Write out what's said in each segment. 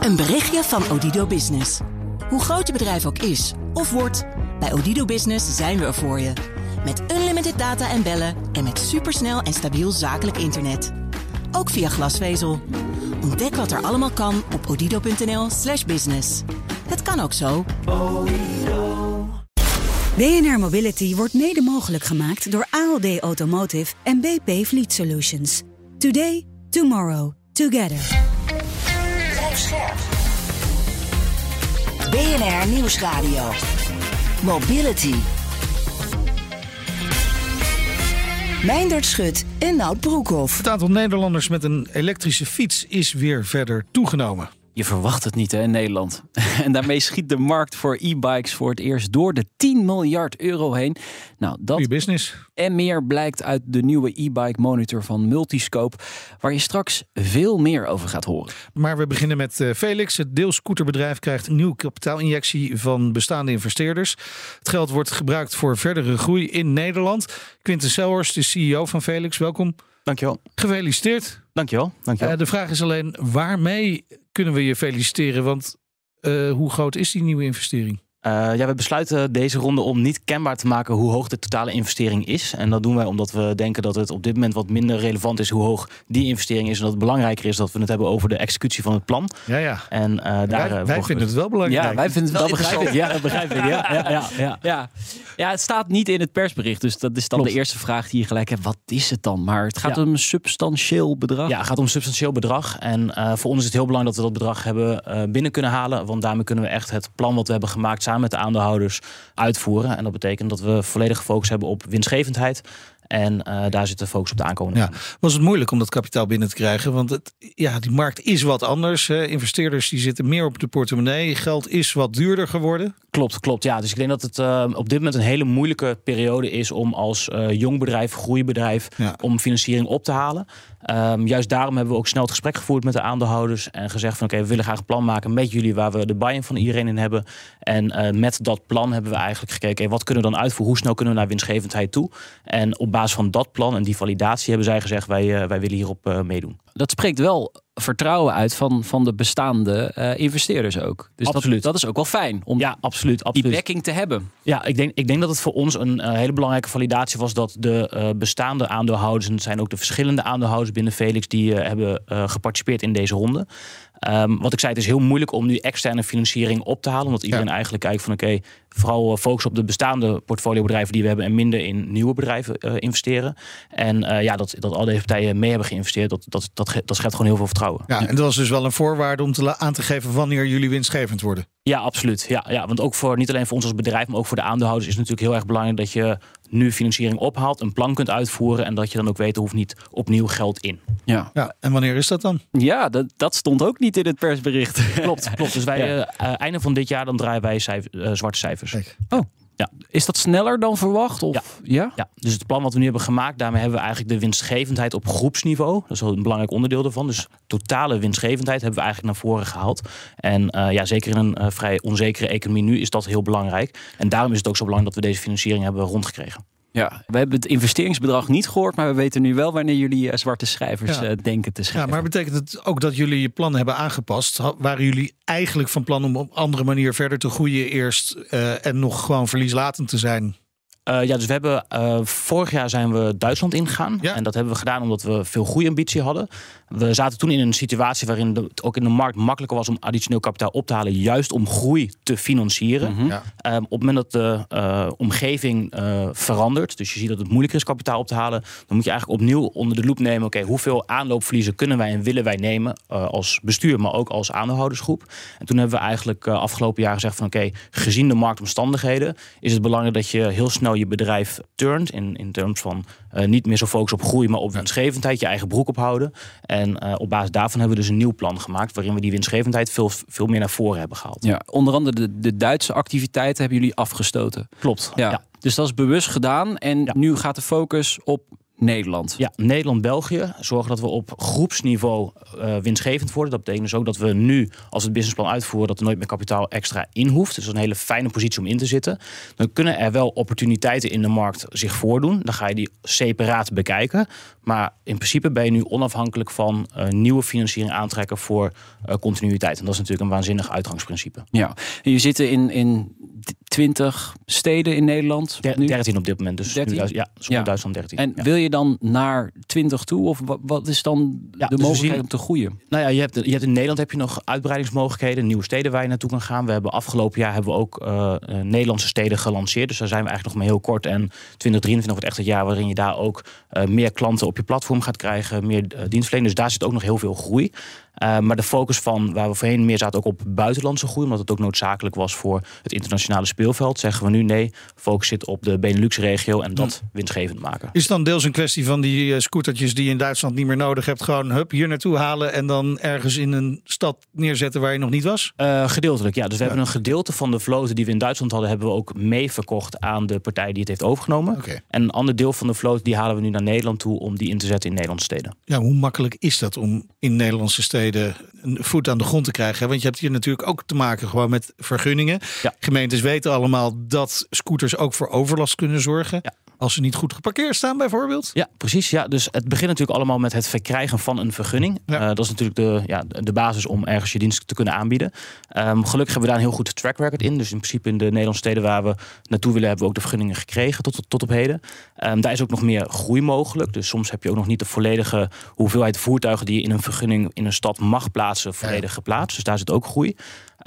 Een berichtje van Odido Business. Hoe groot je bedrijf ook is of wordt, bij Odido Business zijn we er voor je. Met unlimited data en bellen en met supersnel en stabiel zakelijk internet. Ook via glasvezel. Ontdek wat er allemaal kan op odido.nl/slash business. Het kan ook zo. BNR Mobility wordt mede mogelijk gemaakt door ALD Automotive en BP Fleet Solutions. Today, tomorrow, together. BNR Nieuwsradio. Mobility. Meindert Schut en Nout Broekhoff. Het aantal Nederlanders met een elektrische fiets is weer verder toegenomen. Je verwacht het niet hè, in Nederland. En daarmee schiet de markt voor e-bikes voor het eerst door de 10 miljard euro heen. Nou, dat business. en meer blijkt uit de nieuwe e-bike monitor van Multiscope, waar je straks veel meer over gaat horen. Maar we beginnen met eh, Felix. Het deelscooterbedrijf krijgt een nieuwe kapitaalinjectie van bestaande investeerders. Het geld wordt gebruikt voor verdere groei in Nederland. Quinten Selhorst is CEO van Felix. Welkom. Dankjewel. Gefeliciteerd. Dankjewel. Dankjewel. Eh, de vraag is alleen, waarmee kunnen we je feliciteren? Want eh, hoe groot is die nieuwe investering? Eh, ja, we besluiten deze ronde om niet kenbaar te maken hoe hoog de totale investering is. En dat doen wij omdat we denken dat het op dit moment wat minder relevant is hoe hoog die investering is. En dat het belangrijker is dat we het hebben over de executie van het plan. Ja, ja. En eh, daar wij eh, wij vinden het wel belangrijk. Ja, wij vinden het wel Dat begrijp ik. interessant. Ja, dat begrijp ik. Ja, ja, ja, ja. Ja. ja, het staat niet in het persbericht, dus dat is dan Klopt. de eerste vraag die je gelijk hebt. Wat is het dan? Maar het gaat Ja. om een substantieel bedrag. Ja, het gaat om een substantieel bedrag. En eh, voor ons is het heel belangrijk dat we dat bedrag hebben eh, binnen kunnen halen. Want daarmee kunnen we echt het plan wat we hebben gemaakt samen met de aandeelhouders uitvoeren. En dat betekent dat we volledig focus hebben op winstgevendheid. En eh, daar zit de focus op de aankomende Ja. Was het moeilijk om dat kapitaal binnen te krijgen? Want het, ja, die markt is wat anders. hè. Investeerders die zitten meer op de portemonnee. Geld is wat duurder geworden. Klopt, klopt. Ja, dus ik denk dat het eh, op dit moment een hele moeilijke periode is om als eh, jong bedrijf, groeibedrijf, Ja. om financiering op te halen. Ehm, juist daarom hebben we ook snel het gesprek gevoerd met de aandeelhouders en gezegd van oké, we willen graag een plan maken met jullie waar we de buy-in van iedereen in hebben. En eh, met dat plan hebben we eigenlijk gekeken, hey, wat kunnen we dan uitvoeren? Hoe snel kunnen we naar winstgevendheid toe? En op basis van dat plan en die validatie hebben zij gezegd, wij, eh, wij willen hierop eh, meedoen. Dat spreekt wel vertrouwen uit van, van de bestaande eh, investeerders ook. Dus dat, Absoluut. dat is ook wel fijn om Ja, absoluut. die backing te hebben. Ja, ik denk, ik denk dat het voor ons een eh, hele belangrijke validatie was dat de eh, bestaande aandeelhouders, en het zijn ook de verschillende aandeelhouders binnen Felix, die hebben geparticipeerd in deze ronde. Ehm, wat ik zei, het is heel moeilijk om nu externe financiering op te halen, omdat iedereen eigenlijk kijkt van oké, vooral eh, focus op de bestaande portfoliobedrijven die we hebben en minder in nieuwe bedrijven eh, investeren. En eh, ja, dat, dat al deze partijen mee hebben geïnvesteerd, dat, dat, dat, dat schept gewoon heel veel vertrouwen. Ja, en dat was dus wel een voorwaarde om te aan te geven wanneer jullie winstgevend worden. Ja, absoluut. Ja, ja, want ook voor niet alleen voor ons als bedrijf, maar ook voor de aandeelhouders is het natuurlijk heel erg belangrijk dat je nu financiering ophaalt, een plan kunt uitvoeren en dat je dan ook weet er hoeft niet opnieuw geld in. Ja, Ja, en wanneer is dat dan? ja dat, dat stond ook niet in het persbericht. Klopt, klopt. Dus wij Ja. eh, eh, einde van dit jaar dan draaien wij cijfer- eh, zwarte cijfers. Kijk. Is dat sneller dan verwacht? Of? Ja. ja? Ja, dus het plan wat we nu hebben gemaakt, daarmee hebben we eigenlijk de winstgevendheid op groepsniveau. Dat is wel een belangrijk onderdeel ervan. Dus totale winstgevendheid hebben we eigenlijk naar voren gehaald. En eh, ja, zeker in een eh, vrij onzekere economie nu is dat heel belangrijk. En daarom is het ook zo belangrijk dat we deze financiering hebben rondgekregen. Ja, we hebben het investeringsbedrag niet gehoord, maar we weten nu wel wanneer jullie eh, zwarte Ja. eh, denken te Ja, schrijven. maar betekent het ook dat jullie je plan hebben aangepast? Waren jullie eigenlijk van plan om op andere manier verder te groeien eerst eh, en nog gewoon verlieslatend te zijn? Eh, ja, dus we hebben eh, vorig jaar zijn we Duitsland ingegaan. Ja. En dat hebben we gedaan omdat we veel groeiambitie hadden. We zaten toen in een situatie waarin het ook in de markt makkelijker was om additioneel kapitaal op te halen, juist om groei te financieren. Mhm. Ja. Ehm, op het moment dat de eh, omgeving eh, verandert, dus je ziet dat het moeilijker is kapitaal op te halen, dan moet je eigenlijk opnieuw onder de loep nemen: oké, hoeveel aanloopverliezen kunnen wij en willen wij nemen eh, als bestuur, maar ook als aandeelhoudersgroep. En toen hebben we eigenlijk eh, afgelopen jaar gezegd: van oké, gezien de marktomstandigheden, is het belangrijk dat je heel snel je bedrijf turnt in, in terms van eh, niet meer zo focus op groei, maar op winstgevendheid, je eigen broek ophouden. En eh, op basis daarvan hebben we dus een nieuw plan gemaakt waarin we die winstgevendheid veel, veel meer naar voren hebben gehaald. Ja, onder andere de, de Duitse activiteiten hebben jullie afgestoten. Klopt. Ja. ja. Dus dat is bewust gedaan en Ja. nu gaat de focus op Nederland. Ja, Nederland-België zorgen dat we op groepsniveau eh, winstgevend worden. Dat betekent dus ook dat we nu, als we het businessplan uitvoeren, dat er nooit meer kapitaal extra in hoeft. Dus dat is een hele fijne positie om in te zitten. Dan kunnen er wel opportuniteiten in de markt zich voordoen. Dan ga je die separaat bekijken. Maar in principe ben je nu onafhankelijk van uh, nieuwe financiering aantrekken voor uh, continuïteit. En dat is natuurlijk een waanzinnig uitgangsprincipe. Ja, en je zit in, in 20 steden in Nederland. Der, 13 op dit moment. Dus 13? Nu, ja, ja. Duitsland 13. En wil je dan naar 20 toe? Of wat, is dan ja, de dus mogelijkheid om te groeien? Nou ja, je hebt, je hebt in Nederland heb je nog uitbreidingsmogelijkheden. Nieuwe steden waar je naartoe kan gaan. We hebben afgelopen jaar hebben we ook uh, Nederlandse steden gelanceerd. Dus daar zijn we eigenlijk nog maar heel kort. En 2023 wordt echt het jaar waarin je daar ook meer klanten op je platform gaat krijgen. Meer uh, dienstverlening. Dus daar zit ook nog heel veel groei. Uh, maar de focus van waar we voorheen meer zaten ook op buitenlandse groei, omdat het ook noodzakelijk was voor het internationale speelveld, zeggen we nu nee, focus zit op de Benelux-regio en dat winstgevend maken. Is dan deels een kwestie van die uh, scootertjes die je in Duitsland niet meer nodig hebt, gewoon hup, hier naartoe halen en dan ergens in een stad neerzetten waar je nog niet was? Uh, gedeeltelijk, ja. Dus we hebben een gedeelte van de vloten die we in Duitsland hadden, hebben we ook mee verkocht aan de partij die het heeft overgenomen. Okay. En een ander deel van de vloot die halen we nu naar Nederland toe om die in te zetten in Nederlandse steden. Ja, hoe makkelijk is dat om in Nederlandse steden een voet aan de grond te krijgen. Want je hebt hier natuurlijk ook te maken gewoon met vergunningen. Ja. Gemeentes weten allemaal dat scooters ook voor overlast kunnen zorgen. Ja. Als ze niet goed geparkeerd staan, bijvoorbeeld. Ja, precies. Ja. Dus het begint natuurlijk allemaal met het verkrijgen van een vergunning. Ja. Uh, dat is natuurlijk de, ja, de basis om ergens je dienst te kunnen aanbieden. Um, gelukkig hebben we daar een heel goed track record in. Dus in principe in de Nederlandse steden waar we naartoe willen, hebben we ook de vergunningen gekregen tot, tot op heden. Um, daar is ook nog meer groei mogelijk. Dus soms heb je ook nog niet de volledige hoeveelheid voertuigen die je in een vergunning in een stad mag plaatsen, volledig geplaatst. Dus daar zit ook groei.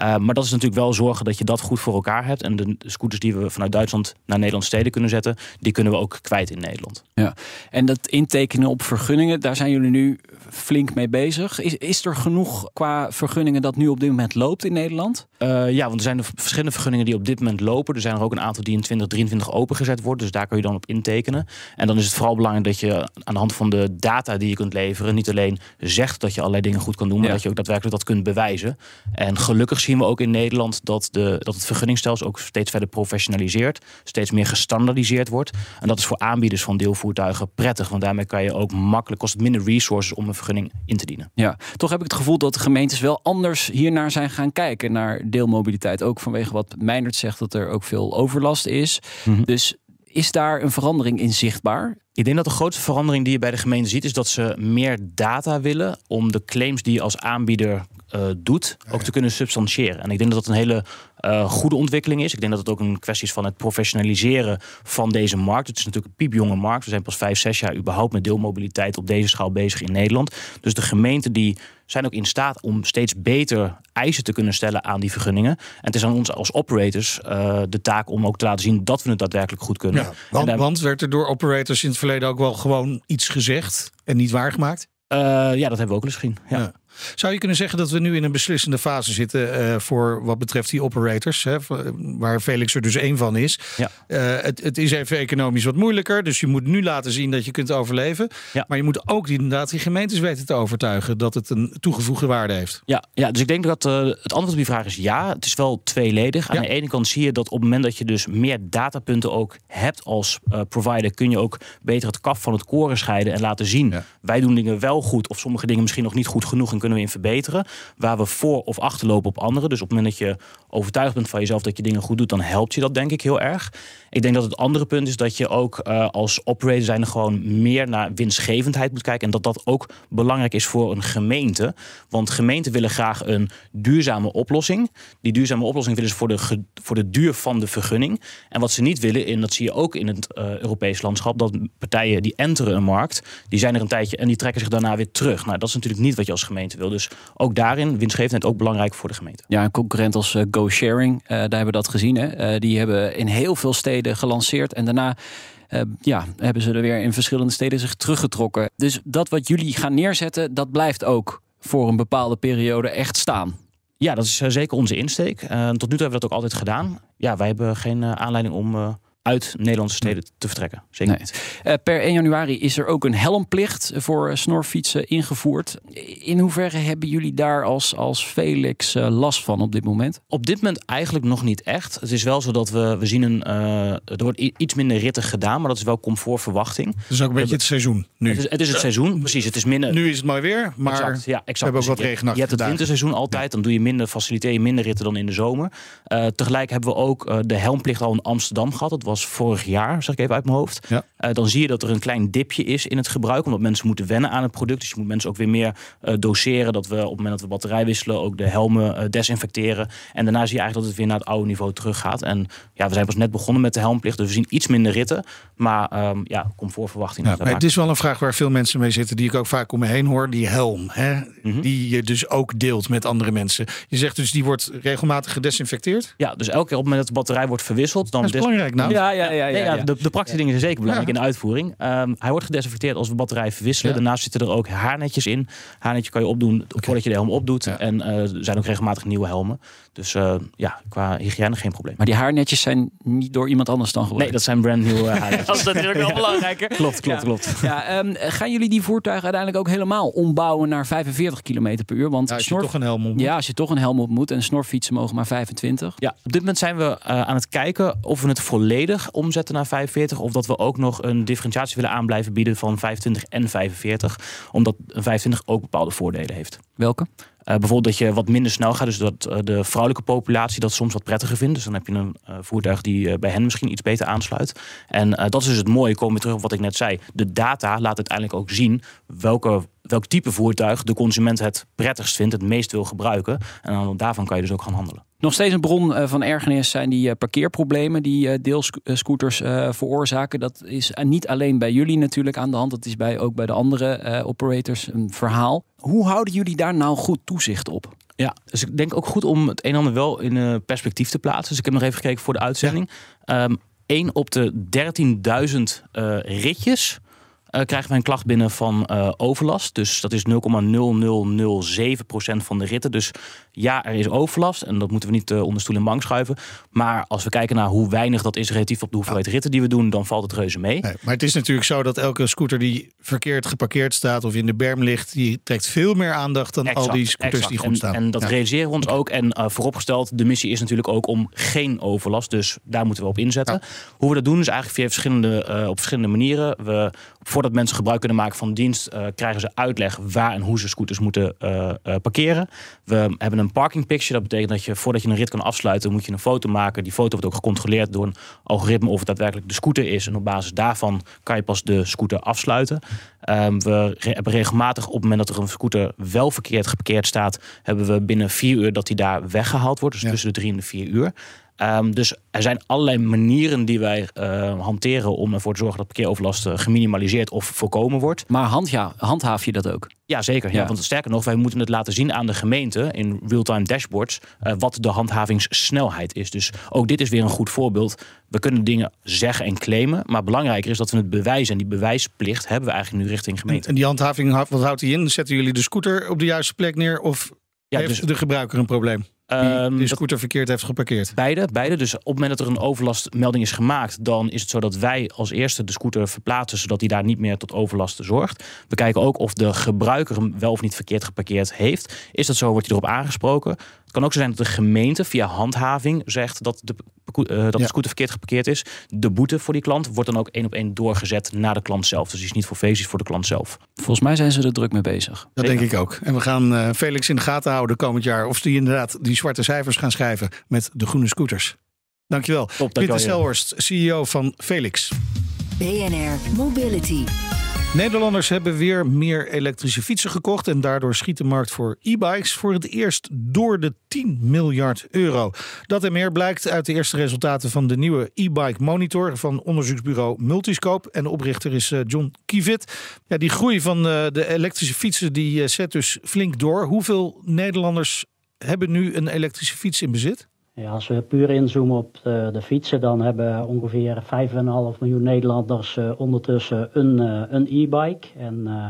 Uh, maar dat is natuurlijk wel zorgen dat je dat goed voor elkaar hebt. En de scooters die we vanuit Duitsland naar Nederlandse steden kunnen zetten, die kunnen we ook kwijt in Nederland. Ja, en dat intekenen op vergunningen, daar zijn jullie nu flink mee bezig. Is, is er genoeg qua vergunningen dat nu op dit moment loopt in Nederland? Uh, ja, want er zijn verschillende vergunningen die op dit moment lopen. Er zijn er ook een aantal die in 2023 opengezet worden. Dus daar kun je dan op intekenen. En dan is het vooral belangrijk dat je aan de hand van de data die je kunt leveren, niet alleen zegt dat je allerlei dingen goed kan doen, maar Ja. dat je ook daadwerkelijk dat kunt bewijzen. En gelukkig zien we ook in Nederland dat, de, dat het vergunningsstelsel ook steeds verder professionaliseert, steeds meer gestandardiseerd wordt. En dat is voor aanbieders van deelvoertuigen prettig, want daarmee kan je ook makkelijk, kost het minder resources om een vergunning in te dienen. Ja, toch heb ik het gevoel dat de gemeentes wel anders hiernaar zijn gaan kijken, naar deelmobiliteit. Ook vanwege wat Meindert zegt, dat er ook veel overlast is. Mhm. Dus is daar een verandering in zichtbaar? Ik denk dat de grootste verandering die je bij de gemeente ziet, is dat ze meer data willen om de claims die je als aanbieder uh, doet, ook te kunnen substantiëren. En ik denk dat dat een hele uh, goede ontwikkeling is. Ik denk dat het ook een kwestie is van het professionaliseren van deze markt. Het is natuurlijk een piepjonge markt. We zijn pas vijf, zes jaar überhaupt met deelmobiliteit op deze schaal bezig in Nederland. Dus de gemeenten die zijn ook in staat om steeds beter eisen te kunnen stellen aan die vergunningen. En het is aan ons als operators uh, de taak om ook te laten zien dat we het daadwerkelijk goed kunnen. Ja, want, daar... want werd er door operators in het verleden ook wel gewoon iets gezegd en niet waargemaakt? Uh, ja, dat hebben we ook eens gezien. Ja. ja. Zou je kunnen zeggen dat we nu in een beslissende fase zitten uh, voor wat betreft die operators, hè, waar Felix er dus één van is? Ja. Uh, het, het, is even economisch wat moeilijker, dus je moet nu laten zien dat je kunt overleven. Ja. Maar je moet ook inderdaad die gemeentes weten te overtuigen dat het een toegevoegde waarde heeft. Ja, ja dus ik denk dat uh, het antwoord op die vraag is ja. Het is wel tweeledig. Aan Ja. de ene kant zie je dat op het moment dat je dus meer datapunten ook hebt als provider, kun je ook beter het kaf van het koren scheiden en laten zien. Wij doen dingen wel goed of sommige dingen misschien nog niet goed genoeg en kunnen we in verbeteren. Waar we voor of achterlopen op anderen. Dus op het moment dat je overtuigd bent van jezelf dat je dingen goed doet, dan helpt je dat denk ik heel erg. Ik denk dat het andere punt is dat je ook uh, als operator zijn gewoon meer naar winstgevendheid moet kijken. En dat dat ook belangrijk is voor een gemeente. Want gemeenten willen graag een duurzame oplossing. Die duurzame oplossing willen ze voor de, voor de duur van de vergunning. En wat ze niet willen, en dat zie je ook in het uh, Europees landschap, dat partijen die enteren een markt, die zijn er een tijdje en die trekken zich daarna weer terug. Nou, dat is natuurlijk niet wat je als gemeente wil. Dus ook daarin winstgevendheid ook belangrijk voor de gemeente. Ja, een concurrent als uh, GoSharing, uh, daar hebben we dat gezien. Hè? Uh, die hebben in heel veel steden gelanceerd en daarna uh, ja, hebben ze er weer in verschillende steden zich teruggetrokken. Dus dat wat jullie gaan neerzetten, dat blijft ook voor een bepaalde periode echt staan. Ja, dat is uh, zeker onze insteek. Uh, tot nu toe hebben we dat ook altijd gedaan. Ja, wij hebben geen aanleiding om uit Nederlandse steden te vertrekken. Zeker nee. niet. Uh, per 1 januari is er ook een helmplicht voor snorfietsen ingevoerd. In hoeverre hebben jullie daar als, als Felix uh, last van op dit moment? Op dit moment eigenlijk nog niet echt. Het is wel zo dat we, we zien een. Uh, er wordt iets minder ritten gedaan, maar dat is wel comfortverwachting. Dat is ook een beetje het seizoen nu. Het is het, is het seizoen, precies. Het is minder. Nu is het mooi weer, maar exact, ja, exact. we hebben ook wat dus regenachtige Je hebt het winterseizoen altijd, dan doe je minder faciliteer je minder ritten dan in de zomer. Uh, tegelijk hebben we ook uh, de helmplicht al in Amsterdam gehad. Dat was was vorig jaar, zeg ik even uit mijn hoofd. Ja. Eh, dan zie je dat er een klein dipje is in het gebruik. Omdat mensen moeten wennen aan het product. Dus je moet mensen ook weer meer eh, doseren. Dat we op het moment dat we batterij wisselen ook de helmen eh, desinfecteren. En daarna zie je eigenlijk dat het weer naar het oude niveau teruggaat. En ja, we zijn pas net begonnen met de helmplicht. Dus we zien iets minder ritten. Maar ehm, ja, comfortverwachting. Ja, maar het is wel een vraag waar veel mensen mee zitten, die ik ook vaak om me heen hoor. Die helm, hè? Mhm. die je dus ook deelt met andere mensen. Je zegt dus die wordt regelmatig gedesinfecteerd. Ja, dus elke keer op het moment dat de batterij wordt verwisseld, dan Dat is belangrijk nou. Ja, ja, ja. Nee, ja, ja, De, de praktische dingen zijn zeker belangrijk Ja. in de uitvoering. Ehm, hij wordt gedesinfecteerd als we batterij verwisselen. Ja. Daarnaast zitten er ook haarnetjes in. Haarnetje kan je opdoen voordat je de helm opdoet. Ja. En eh, er zijn ook regelmatig nieuwe helmen. Dus eh, ja, qua hygiëne geen probleem. Maar die haarnetjes zijn niet door iemand anders dan Nee, gebruikt. dat zijn brand nieuwe haarnetjes. dat is natuurlijk wel belangrijker. Klopt, klopt, Ja. klopt. Ja, ehm, gaan jullie die voertuigen uiteindelijk ook helemaal ombouwen naar 45 km per uur? Want Ja, als je snor- toch een helm op moet. ja, als je toch een helm op moet en snorfietsen mogen maar 25. Ja, op dit moment zijn we eh, aan het kijken of we het volledig omzetten naar 45. Of dat we ook nog een differentiatie willen aanblijven bieden van 25 en 45. Omdat een 25 ook bepaalde voordelen heeft. Welke? Eh, bijvoorbeeld dat je wat minder snel gaat. Dus dat eh, de vrouwelijke populatie dat soms wat prettiger vindt. Dus dan heb je een eh, voertuig die bij hen misschien iets beter aansluit. En dat is dus het mooie. Komen we terug op wat ik net zei. De data laat uiteindelijk ook zien welke, welk type voertuig de consument het prettigst vindt. Het meest wil gebruiken. En dan daarvan kan je dus ook gaan handelen. Nog steeds een bron eh, van ergernis zijn die eh, parkeerproblemen die eh, deelscooters eh, veroorzaken. Dat is niet alleen bij jullie natuurlijk aan de hand. Dat is bij, ook bij de andere eh, operators een verhaal. Hoe houden jullie daar nou goed toezicht op? Ja, dus ik denk ook goed om het een en ander wel in eh, perspectief te plaatsen. Dus ik heb nog even gekeken voor de uitzending. Ehm 1 op de 13.000 eh, ritjes eh, krijgen wij een klacht binnen van eh, overlast. Dus dat is 0,0007% van de ritten. Dus ja, er is overlast. En dat moeten we niet eh, onder stoel en bank schuiven. Maar als we kijken naar hoe weinig dat is relatief op de hoeveelheid ritten die we doen, dan valt het reuze mee. Nee, maar het is natuurlijk zo dat elke scooter die verkeerd geparkeerd staat of in de berm ligt, die trekt veel meer aandacht dan al die scooters exact. die goed staan. En, dat Ja. realiseren we ons ook. En eh, vooropgesteld, de missie is natuurlijk ook om geen overlast. Dus daar moeten we op inzetten. Hoe we dat doen is eigenlijk via verschillende, op verschillende manieren. We, voordat mensen gebruik kunnen maken van dienst, eh, krijgen ze uitleg waar en hoe ze scooters moeten eh, eh, parkeren. We hebben een parking picture. Dat betekent dat je voordat je een rit kan afsluiten, moet je een foto maken. Die foto wordt ook gecontroleerd door een algoritme of het daadwerkelijk de scooter is. En op basis daarvan kan je pas de scooter afsluiten. Ehm, we re- hebben regelmatig op het moment dat er een scooter wel verkeerd geparkeerd staat, hebben we binnen vier uur dat die daar weggehaald wordt. Dus Ja. tussen de drie en de vier uur. Ehm, dus er zijn allerlei manieren die wij eh, hanteren om ervoor te zorgen dat parkeeroverlast eh, geminimaliseerd of voorkomen wordt. Maar handja, handhaaf je dat ook? Ja, zeker. Ja. Ja. Want sterker nog, wij moeten het laten zien aan de gemeente in real-time dashboards eh, wat de handhavingssnelheid is. Dus ook dit is weer een goed voorbeeld. We kunnen dingen zeggen en claimen, maar belangrijker is dat we het bewijzen. En die bewijsplicht hebben we eigenlijk nu richting gemeente. En die handhaving, wat houdt die in? Zetten jullie de scooter op de juiste plek neer of Ja, heeft dus de gebruiker een probleem? Die ehm, de scooter verkeerd heeft geparkeerd. Beide, beide. Dus op het moment dat er een overlastmelding is gemaakt, dan is het zo dat wij als eerste de scooter verplaatsen, zodat hij daar niet meer tot overlast zorgt. We kijken ook of de gebruiker hem wel of niet verkeerd geparkeerd heeft. Is dat zo, wordt hij erop aangesproken. Het kan ook zo zijn dat de gemeente via handhaving zegt dat de, eh, dat Ja. de scooter verkeerd geparkeerd is. De boete voor die klant wordt dan ook één op één doorgezet naar de klant zelf. Dus die is niet voor feest, die is voor de klant zelf. Volgens mij zijn ze er druk mee bezig. Dat Zeker. denk ik ook. En we gaan eh, Felix in de gaten houden komend jaar. Of die inderdaad die zwarte cijfers gaan schrijven met de groene scooters. Dankjewel. Top, Quinten dankjewel. Selhorst, CEO van Felix. BNR Mobility. Nederlanders hebben weer meer elektrische fietsen gekocht. En daardoor schiet de markt voor e-bikes voor het eerst door de 10 miljard euro. Dat en meer blijkt uit de eerste resultaten van de nieuwe e-bike monitor van onderzoeksbureau Multiscope. En de oprichter is eh, John Kivit. Ja, die groei van eh, de elektrische fietsen die eh, zet dus flink door. Hoeveel Nederlanders hebben nu een elektrische fiets in bezit? Ja, als we puur inzoomen op de, de fietsen, dan hebben ongeveer 5,5 miljoen Nederlanders eh, ondertussen een, eh, een e-bike. En eh,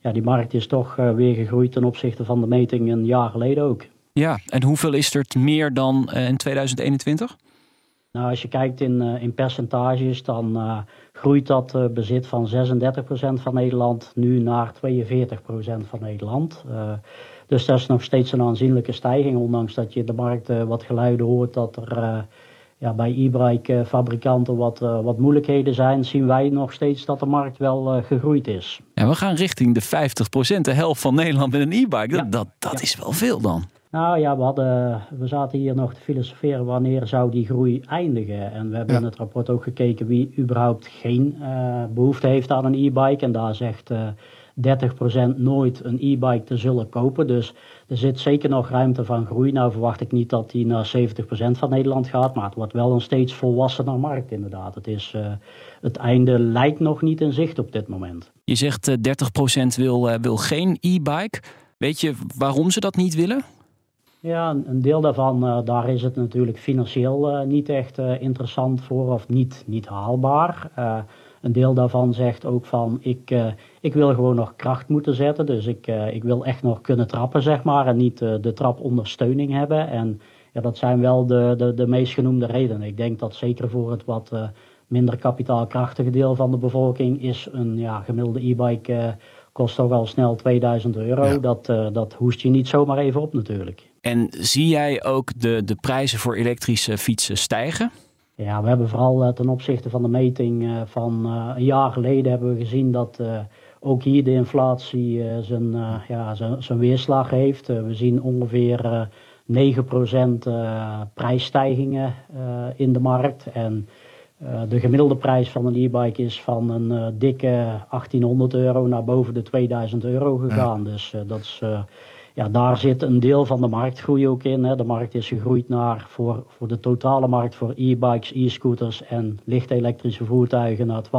ja, die markt is toch weer gegroeid ten opzichte van de meting een jaar geleden ook. Ja, en hoeveel is er meer dan in 2021? Nou, als je kijkt in, in percentages, dan groeit dat bezit van 36% van Nederland nu naar 42% van Nederland. Dus dat is nog steeds een aanzienlijke stijging, ondanks dat je in de markt eh, wat geluiden hoort dat er eh, ja, bij e-bike eh, fabrikanten wat, wat moeilijkheden zijn, zien wij nog steeds dat de markt wel gegroeid is. Ja, we gaan richting de 50%, de helft van Nederland met een e-bike. Dat, Ja. dat, dat Ja. is wel veel dan. Nou ja, we, hadden, we zaten hier nog te filosoferen wanneer zou die groei eindigen. En we hebben in het rapport ook gekeken wie überhaupt geen uh, behoefte heeft aan een e-bike. En daar zegt uh, 30% nooit een e-bike te zullen kopen. Dus er zit zeker nog ruimte van groei. Nou verwacht ik niet dat die naar 70% van Nederland gaat. Maar het wordt wel een steeds volwassener markt inderdaad. Het, is, uh, het einde lijkt nog niet in zicht op dit moment. Je zegt 30% wil, wil geen e-bike. Weet je waarom ze dat niet willen? Ja, een deel daarvan, uh, daar is het natuurlijk financieel uh, niet echt uh, interessant voor of niet, niet haalbaar. Een deel daarvan zegt ook van ik, ik wil gewoon nog kracht moeten zetten. Dus ik, ik wil echt nog kunnen trappen, zeg maar, en niet de trapondersteuning hebben. En ja, dat zijn wel de, de, de meest genoemde redenen. Ik denk dat zeker voor het wat minder kapitaalkrachtige deel van de bevolking is een ja, gemiddelde e-bike kost toch al snel 2000 euro. Ja. Dat, dat hoest je niet zomaar even op natuurlijk. En zie jij ook de, de prijzen voor elektrische fietsen stijgen? Ja, we hebben vooral ten opzichte van de meting van een jaar geleden hebben we gezien dat ook hier de inflatie zijn, ja, zijn, zijn weerslag heeft. we zien ongeveer 9% prijsstijgingen in de markt. En de gemiddelde prijs van een e-bike is van een dikke 1800 euro naar boven de 2000 euro gegaan. Ja. Dus dat is ja, daar zit een deel van de marktgroei ook in. Hè. De markt is gegroeid naar voor, voor de totale markt voor e-bikes, e-scooters en lichte elektrische voertuigen naar 12,4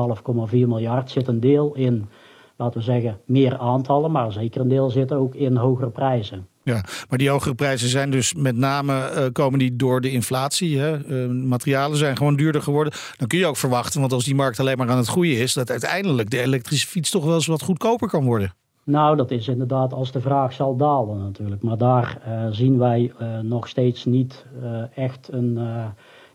miljard. Zit een deel in, laten we zeggen, meer aantallen, maar zeker een deel zit ook in hogere prijzen. Ja, maar die hogere prijzen zijn dus met name uh, komen die door de inflatie. Hè? Uh, materialen zijn gewoon duurder geworden. Dan kun je ook verwachten, want als die markt alleen maar aan het groeien is, dat uiteindelijk de elektrische fiets toch wel eens wat goedkoper kan worden. Nou, dat is inderdaad als de vraag zal dalen natuurlijk. Maar daar uh, zien wij uh, nog steeds niet uh, echt een,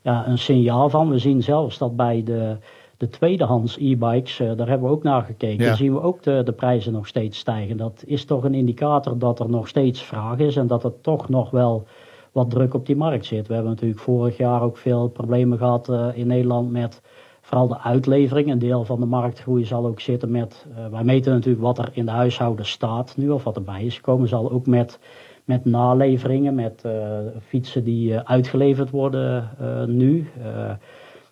ja, een signaal van. We zien zelfs dat bij de, de tweedehands e-bikes, daar hebben we ook naar gekeken, ja. zien we ook de, de prijzen nog steeds stijgen. Dat is toch een indicator dat er nog steeds vraag is en dat er toch nog wel wat druk op die markt zit. We hebben natuurlijk vorig jaar ook veel problemen gehad in Nederland met vooral de uitlevering. Een deel van de marktgroei zal ook zitten met. Uh, wij meten natuurlijk wat er in de huishouden staat nu of wat erbij is gekomen. Zal ook met, met naleveringen, met uh, fietsen die uh, uitgeleverd worden nu.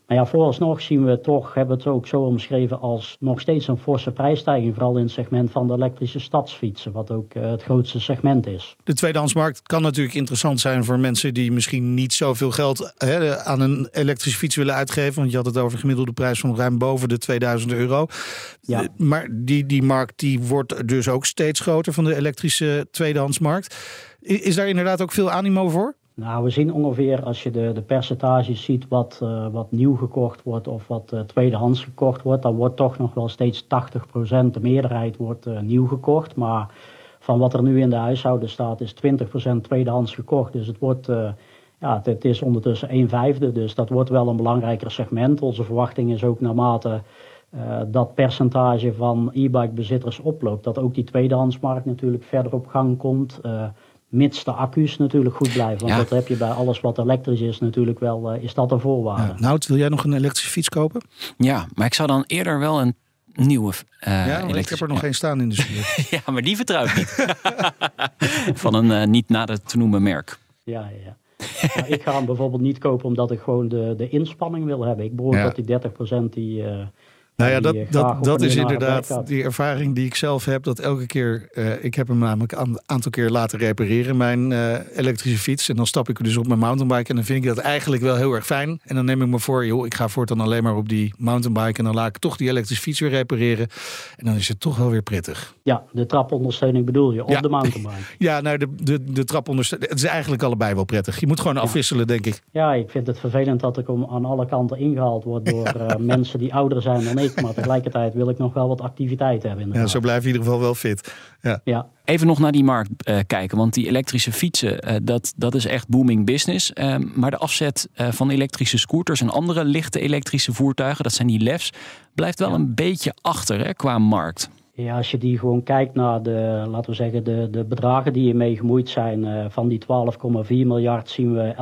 Maar ja, vooralsnog zien we toch, hebben we het ook zo omschreven als nog steeds een forse prijsstijging. Vooral in het segment van de elektrische stadsfietsen, wat ook uh, het grootste segment is. De tweedehandsmarkt kan natuurlijk interessant zijn voor mensen die misschien niet zoveel geld hè, aan een elektrische fiets willen uitgeven. Want je had het over een gemiddelde prijs van ruim boven de 2000 euro. Ja. Maar die, die markt die wordt dus ook steeds groter van de elektrische tweedehandsmarkt. Is daar inderdaad ook veel animo voor? Nou, we zien ongeveer als je de, de percentages ziet wat, uh, wat nieuw gekocht wordt of wat uh, tweedehands gekocht wordt, dan wordt toch nog wel steeds 80% de meerderheid wordt uh, nieuw gekocht. Maar van wat er nu in de huishouden staat is 20% tweedehands gekocht. Dus het wordt, ja, het, het, is ondertussen 1 vijfde. Dus dat wordt wel een belangrijker segment. Onze verwachting is ook naarmate dat percentage van e-bike bezitters oploopt, dat ook die tweedehandsmarkt natuurlijk verder op gang komt. Mits de accu's natuurlijk goed blijven. Want ja. dat heb je bij alles wat elektrisch is natuurlijk wel, uh, is dat een voorwaarde. Ja, Nout, wil jij nog een elektrische fiets kopen? Ja, maar ik zou dan eerder wel een nieuwe uh, Ja, ik heb er nog ja. geen staan in de stuur. ja, maar die vertrouw ik niet. Van een uh, niet nader te noemen merk. Ja, ja. Maar ik ga hem bijvoorbeeld niet kopen omdat ik gewoon de, de inspanning wil hebben. Ik behoor tot die 30% die... Uh, nou ja, dat, dat, dat is inderdaad die ervaring die ik zelf heb. Dat elke keer, uh, ik heb hem namelijk een aantal keer laten repareren, mijn uh, elektrische fiets. En dan stap ik dus op mijn mountainbike en dan vind ik dat eigenlijk wel heel erg fijn. En dan neem ik me voor, joh, ik ga voortaan alleen maar op die mountainbike. En dan laat ik toch die elektrische fiets weer repareren. En dan is het toch wel weer prettig. Ja, de trapondersteuning bedoel je, op ja. de mountainbike. ja, nou, de, de, de trapondersteuning, het is eigenlijk allebei wel prettig. Je moet gewoon ja. afwisselen, denk ik. Ja, ik vind het vervelend dat ik om aan alle kanten ingehaald word door uh, mensen die ouder zijn dan ik. Maar tegelijkertijd wil ik nog wel wat activiteit hebben. Inderdaad. Ja, zo blijf je in ieder geval wel fit. Ja. ja. Even nog naar die markt uh, kijken, want die elektrische fietsen, uh, dat, dat is echt booming business. Uh, maar de afzet van elektrische scooters en andere lichte elektrische voertuigen, dat zijn die LEF's, blijft wel ja. een beetje achter hè, qua markt. Ja, als je die gewoon kijkt naar de, laten we zeggen, de, de bedragen die ermee gemoeid zijn. Uh, van die 12,4 miljard zien we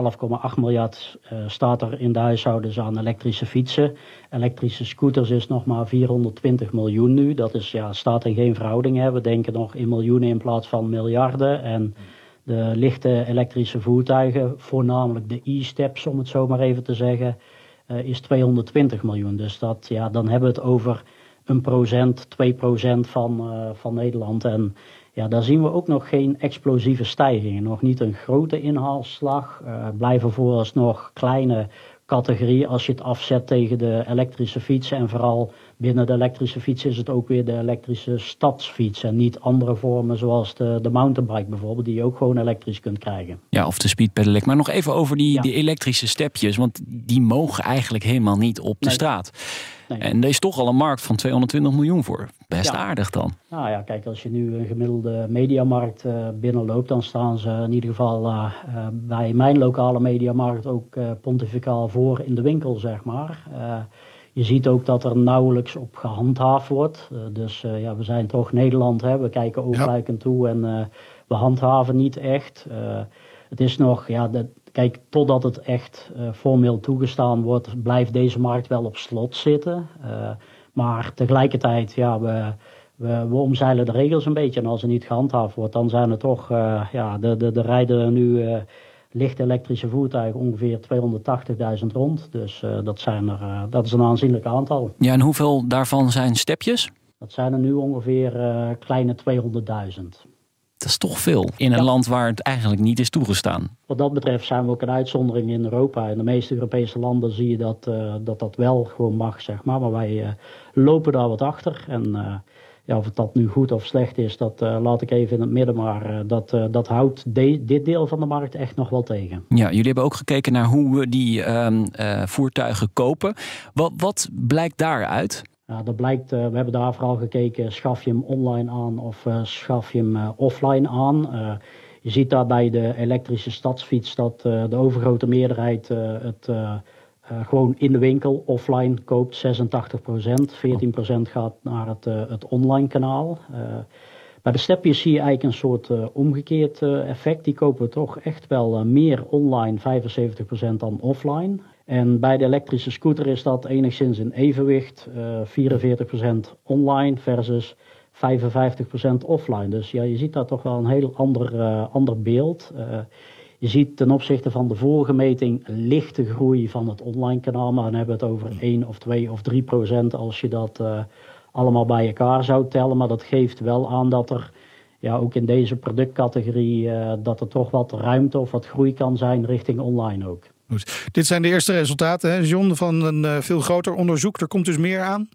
11,8 miljard uh, staat er in de huishoudens aan elektrische fietsen. Elektrische scooters is nog maar 420 miljoen nu. Dat is, ja, staat in geen verhouding. Hè. We denken nog in miljoenen in plaats van miljarden. En De lichte elektrische voertuigen, voornamelijk de e-steps om het zo maar even te zeggen, is 220 miljoen. Dus dat, ja, dan hebben we het over een procent, 2 procent van, van Nederland. En ja, daar zien we ook nog geen explosieve stijgingen. Nog niet een grote inhaalslag. Uh, blijven vooralsnog kleine categorie als je het afzet tegen de elektrische fietsen. En vooral binnen de elektrische fiets is het ook weer de elektrische stadsfiets. En niet andere vormen zoals de, de mountainbike bijvoorbeeld, die je ook gewoon elektrisch kunt krijgen. Ja, of de speedpedelec. Maar nog even over die, die elektrische stepjes. Want die mogen eigenlijk helemaal niet op de straat. En er is toch al een markt van 220 miljoen voor. Best aardig dan. Nou ja, kijk, als je nu een gemiddelde mediamarkt uh, binnenloopt, dan staan ze in ieder geval uh, uh, bij mijn lokale mediamarkt ook pontificaal voor in de winkel, zeg maar. je ziet ook dat er nauwelijks op gehandhaafd wordt. dus ja, we zijn toch Nederland, hè? we kijken oogluikend ja. toe en we handhaven niet echt. het is nog, ja, de, Kijk, totdat het echt uh, formeel toegestaan wordt, blijft deze markt wel op slot zitten. Uh, maar tegelijkertijd, ja, we, we, we, omzeilen de regels een beetje. En als er niet gehandhaafd wordt, dan zijn er toch, uh, ja, de, de, de rijden nu licht elektrische voertuigen ongeveer 280.000 rond. Dus dat, zijn er, dat is een aanzienlijk aantal. Ja, en hoeveel daarvan zijn stepjes? Dat zijn er nu ongeveer kleine 200.000. Dat is toch veel in een land waar het eigenlijk niet is toegestaan. Wat dat betreft zijn we ook een uitzondering in Europa. In de meeste Europese landen zie je dat uh, dat, dat wel gewoon mag, zeg maar. Maar wij uh, lopen daar wat achter. En uh, ja, of het dat nu goed of slecht is, dat laat ik even in het midden. Maar dat, dat houdt de, dit deel van de markt echt nog wel tegen. Ja, jullie hebben ook gekeken naar hoe we die ehm, voertuigen kopen. Wat, wat blijkt daaruit? Dat blijkt, uh, we hebben daar vooral gekeken, schaf je hem online aan of uh, schaf je hem uh, offline aan. je ziet daar bij de elektrische stadsfiets dat de overgrote meerderheid het gewoon in de winkel offline koopt, 86%. 14% gaat naar het, het online kanaal. bij de stepjes zie je eigenlijk een soort omgekeerd effect. Die kopen toch echt wel meer online, 75% dan offline. En bij de elektrische scooter is dat enigszins in evenwicht. Uh, 44% online versus 55% offline. Dus ja, je ziet daar toch wel een heel ander, uh, ander beeld. Uh, je ziet ten opzichte van de vorige meting lichte groei van het online kanaal. Maar dan hebben we het over 1 of 2 of 3 procent als je dat allemaal bij elkaar zou tellen. Maar dat geeft wel aan dat er ja, ook in deze productcategorie dat er toch wat ruimte of wat groei kan zijn richting online ook. Dit zijn de eerste resultaten, hè, John, van een uh, veel groter onderzoek. Er komt dus meer aan?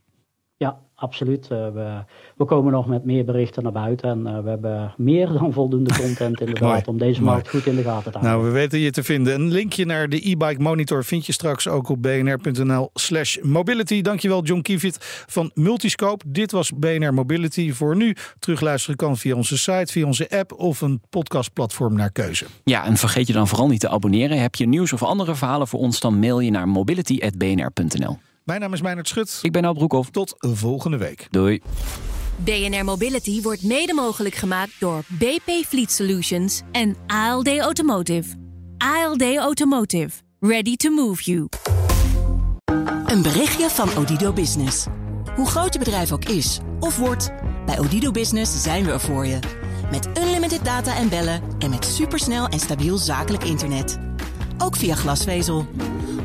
Ja, absoluut. Uh, we, we, komen nog met meer berichten naar buiten. En uh, we hebben meer dan voldoende content inderdaad om deze markt goed in de gaten te houden. Nou, we weten je te vinden. Een linkje naar de e-bike monitor vind je straks ook op bnr.nl slash mobility. Dankjewel John Kievit van Multiscope. Dit was BNR Mobility voor nu. Terugluisteren kan via onze site, via onze app of een podcastplatform naar keuze. Ja, en vergeet je dan vooral niet te abonneren. Heb je nieuws of andere verhalen voor ons, dan mail je naar mobility.bnr.nl. Mijn naam is Meijnerd Schut. Ik ben Al Broekhoff. Tot volgende week. Doei. BNR Mobility wordt mede mogelijk gemaakt door BP Fleet Solutions en ALD Automotive. ALD Automotive. Ready to move you. Een berichtje van Odido Business. Hoe groot je bedrijf ook is of wordt, bij Odido Business zijn we er voor je. Met unlimited data en bellen en met supersnel en stabiel zakelijk internet. Ook via glasvezel.